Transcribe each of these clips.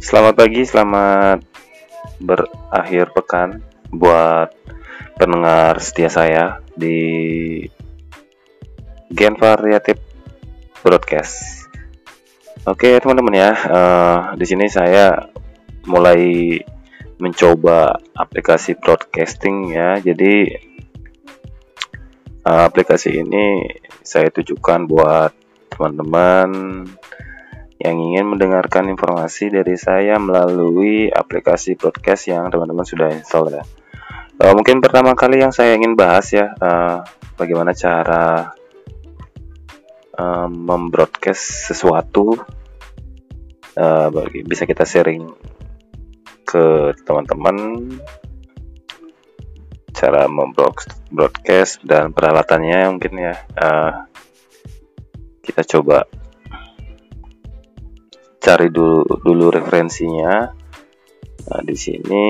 Selamat pagi, selamat berakhir pekan buat pendengar setia saya di Gen Variatif Broadcast. Oke teman-teman ya, uh, di sini saya mulai mencoba aplikasi broadcasting ya. Jadi uh, aplikasi ini saya tujukan buat teman-teman yang ingin mendengarkan informasi dari saya melalui aplikasi podcast yang teman-teman sudah install ya. Uh, mungkin pertama kali yang saya ingin bahas ya, uh, bagaimana cara uh, membroadcast sesuatu, uh, bisa kita sharing ke teman-teman cara membroadcast dan peralatannya mungkin ya. Uh, kita coba cari dulu dulu referensinya. Nah, di sini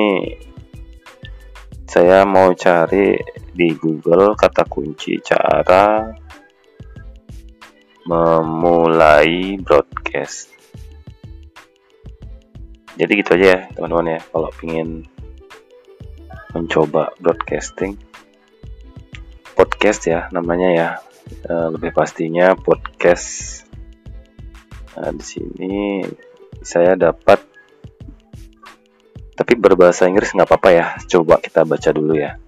saya mau cari di Google kata kunci cara memulai broadcast. Jadi gitu aja ya teman-teman ya kalau ingin mencoba broadcasting podcast ya namanya ya eh, lebih pastinya podcast Nah, di sini saya dapat tapi berbahasa Inggris nggak apa-apa ya. Coba kita baca dulu ya.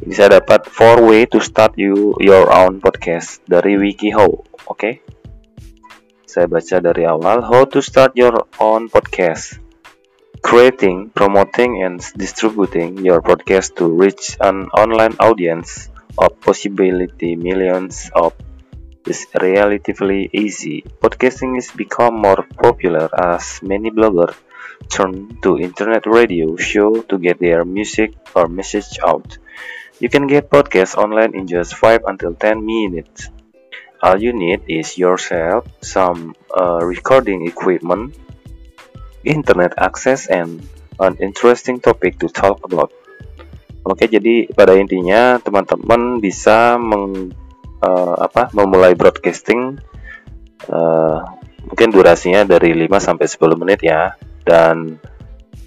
Ini saya dapat four way to start you your own podcast dari WikiHow. Oke. Okay? Saya baca dari awal how to start your own podcast. Creating, promoting and distributing your podcast to reach an online audience of possibility millions of is relatively easy. Podcasting is become more popular as many bloggers turn to internet radio show to get their music or message out. You can get podcasts online in just 5 until 10 minutes. All you need is yourself, some uh, recording equipment, internet access, and an interesting topic to talk about. Oke, jadi pada intinya teman-teman bisa meng uh, apa memulai broadcasting uh, mungkin durasinya dari 5 sampai 10 menit ya. Dan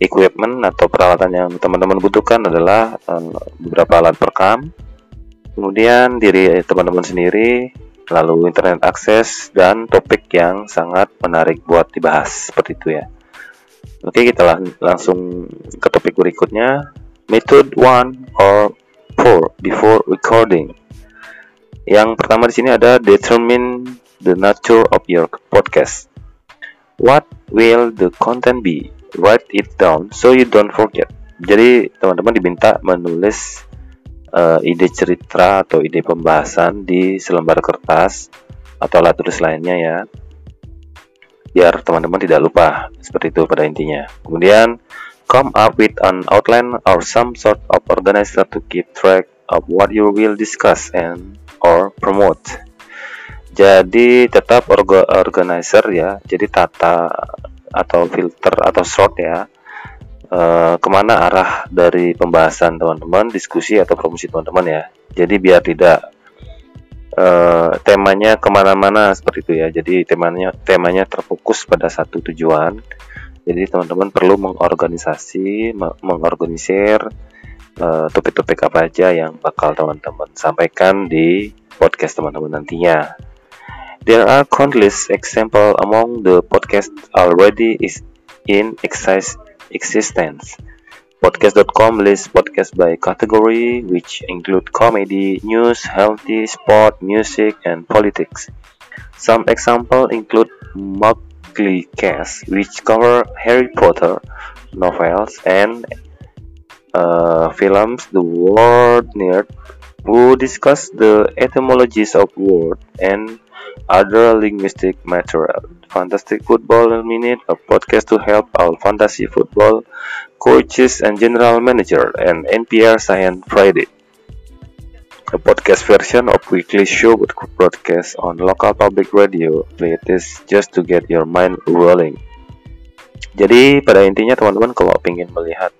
equipment atau peralatan yang teman-teman butuhkan adalah uh, beberapa alat perekam. Kemudian diri teman-teman sendiri lalu internet akses dan topik yang sangat menarik buat dibahas. Seperti itu ya oke kita lang langsung ke topik berikutnya method one or four before recording yang pertama di sini ada determine the nature of your podcast. What will the content be? Write it down so you don't forget. Jadi teman-teman diminta menulis uh, ide cerita atau ide pembahasan di selembar kertas atau alat tulis lainnya ya biar teman-teman tidak lupa seperti itu pada intinya kemudian come up with an outline or some sort of organizer to keep track of what you will discuss and or promote. Jadi tetap orga organizer ya, jadi tata atau filter atau sort ya. E, ke mana arah dari pembahasan teman-teman, diskusi atau promosi teman-teman ya. Jadi biar tidak e, temanya ke mana-mana seperti itu ya. Jadi temanya temanya terfokus pada satu tujuan. Jadi teman-teman perlu mengorganisasi, mengorganisir Eh, topik-topik apa aja yang bakal teman-teman sampaikan di podcast teman-teman nantinya. There are countless example among the podcast already is in existence. Podcast.com lists podcasts by category, which include comedy, news, healthy, sport, music, and politics. Some examples include Mugly Cast, which cover Harry Potter novels and uh, films The Word Nerd, who discuss the etymologies of word and other linguistic material. Fantastic Football Minute, a podcast to help our fantasy football coaches and general manager, and NPR Science Friday. A podcast version of weekly show broadcast on local public radio. Play this just to get your mind rolling. Jadi pada intinya teman-teman kalau ingin melihat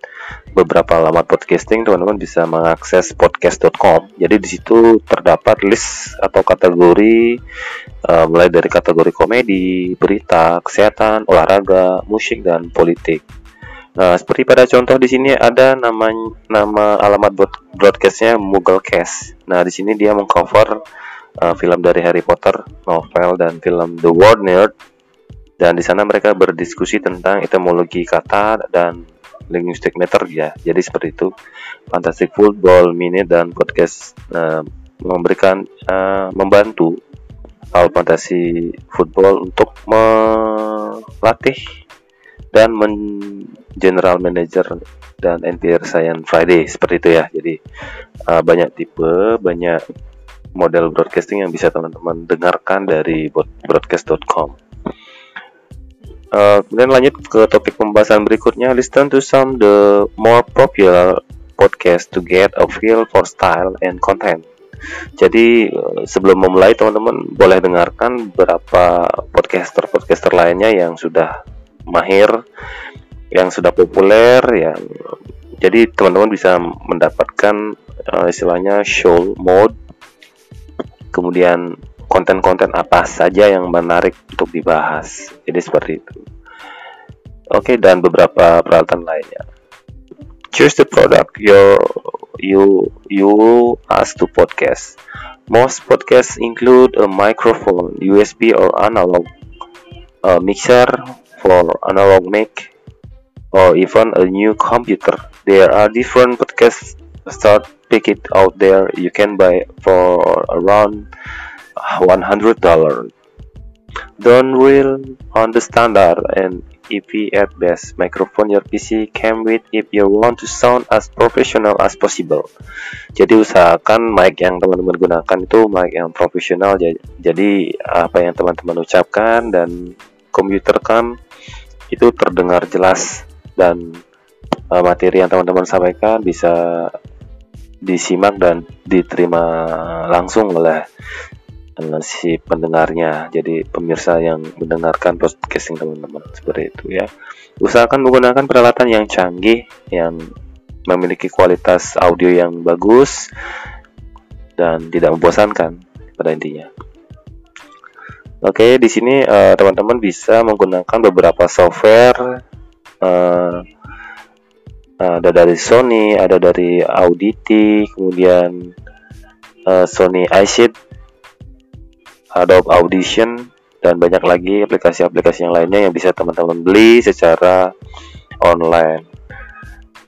beberapa alamat podcasting, teman-teman bisa mengakses podcast.com. Jadi di situ terdapat list atau kategori uh, mulai dari kategori komedi, berita, kesehatan, olahraga, musik dan politik. Nah, seperti pada contoh di sini ada nama nama alamat broadcastnya Mugglecast. Nah, di sini dia mengcover uh, film dari Harry Potter, novel dan film The World Nerd dan di sana mereka berdiskusi tentang etimologi kata dan linguistic meter ya. Jadi seperti itu. Fantastic Football Minute dan podcast uh, memberikan uh, membantu hal fantasi football untuk melatih dan men general manager dan entire science Friday. Seperti itu ya. Jadi uh, banyak tipe banyak model broadcasting yang bisa teman-teman dengarkan dari broadcast.com Kemudian lanjut ke topik pembahasan berikutnya. Listen to some the more popular podcast to get a feel for style and content. Jadi uh, sebelum memulai teman-teman boleh dengarkan beberapa podcaster-podcaster lainnya yang sudah mahir, yang sudah populer, yang jadi teman-teman bisa mendapatkan uh, istilahnya show mode, kemudian konten-konten apa saja yang menarik untuk dibahas. Jadi seperti itu. Oke, dan beberapa peralatan lainnya. Choose the product your you you ask to podcast. Most podcasts include a microphone, USB or analog, a mixer for analog mic, or even a new computer. There are different podcasts start pick it out there you can buy for around $100. Don't rely on the standard and EP at best microphone your PC came with if you want to sound as professional as possible. Jadi usahakan mic yang teman-teman gunakan itu mic yang profesional. Jadi apa yang teman-teman ucapkan dan komputerkan itu terdengar jelas dan uh, materi yang teman-teman sampaikan bisa disimak dan diterima langsung oleh si pendengarnya. Jadi pemirsa yang mendengarkan podcasting teman-teman. Seperti itu ya. Usahakan menggunakan peralatan yang canggih yang memiliki kualitas audio yang bagus dan tidak membosankan pada intinya. Oke di sini uh, teman-teman bisa menggunakan beberapa software uh, ada dari Sony ada dari Audity kemudian uh, Sony iShade Adobe Audition dan banyak lagi aplikasi-aplikasi yang lainnya yang bisa teman-teman beli secara online.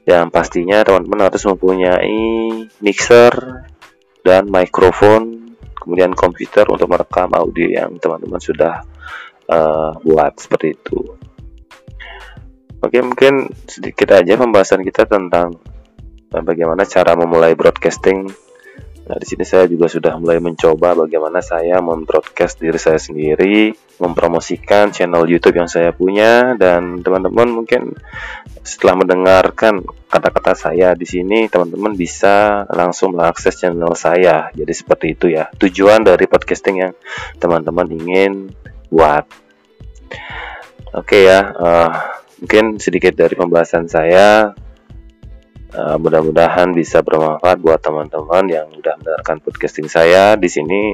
Yang pastinya teman-teman harus mempunyai mixer dan mikrofon, kemudian komputer untuk merekam audio yang teman-teman sudah uh, buat seperti itu. Oke, mungkin sedikit aja pembahasan kita tentang uh, bagaimana cara memulai broadcasting Nah, di sini saya juga sudah mulai mencoba bagaimana saya membroadcast diri saya sendiri, mempromosikan channel YouTube yang saya punya dan teman-teman mungkin setelah mendengarkan kata-kata saya di sini, teman-teman bisa langsung mengakses channel saya. Jadi seperti itu ya. Tujuan dari podcasting yang teman-teman ingin buat. Oke ya, uh, mungkin sedikit dari pembahasan saya Uh, mudah-mudahan bisa bermanfaat buat teman-teman yang sudah mendengarkan podcasting saya di sini.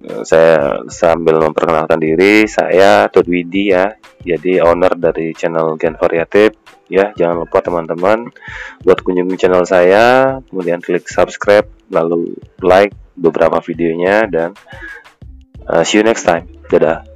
Uh, saya sambil memperkenalkan diri, saya Todd Widi ya, jadi owner dari channel Gen Variatif. Ya, jangan lupa teman-teman buat kunjungi channel saya, kemudian klik subscribe, lalu like beberapa videonya dan uh, see you next time. Dadah.